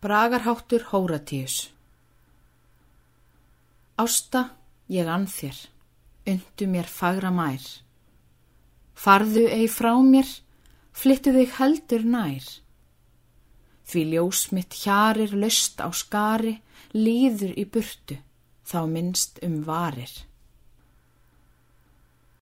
Bragarháttur Hóratíus Ásta, ég ann þér, undu mér fagra mær. Farðu ei frá mér, flyttu þig heldur nær. Því ljós mitt hjarir löst á skari, líður í burtu, þá minnst um varir.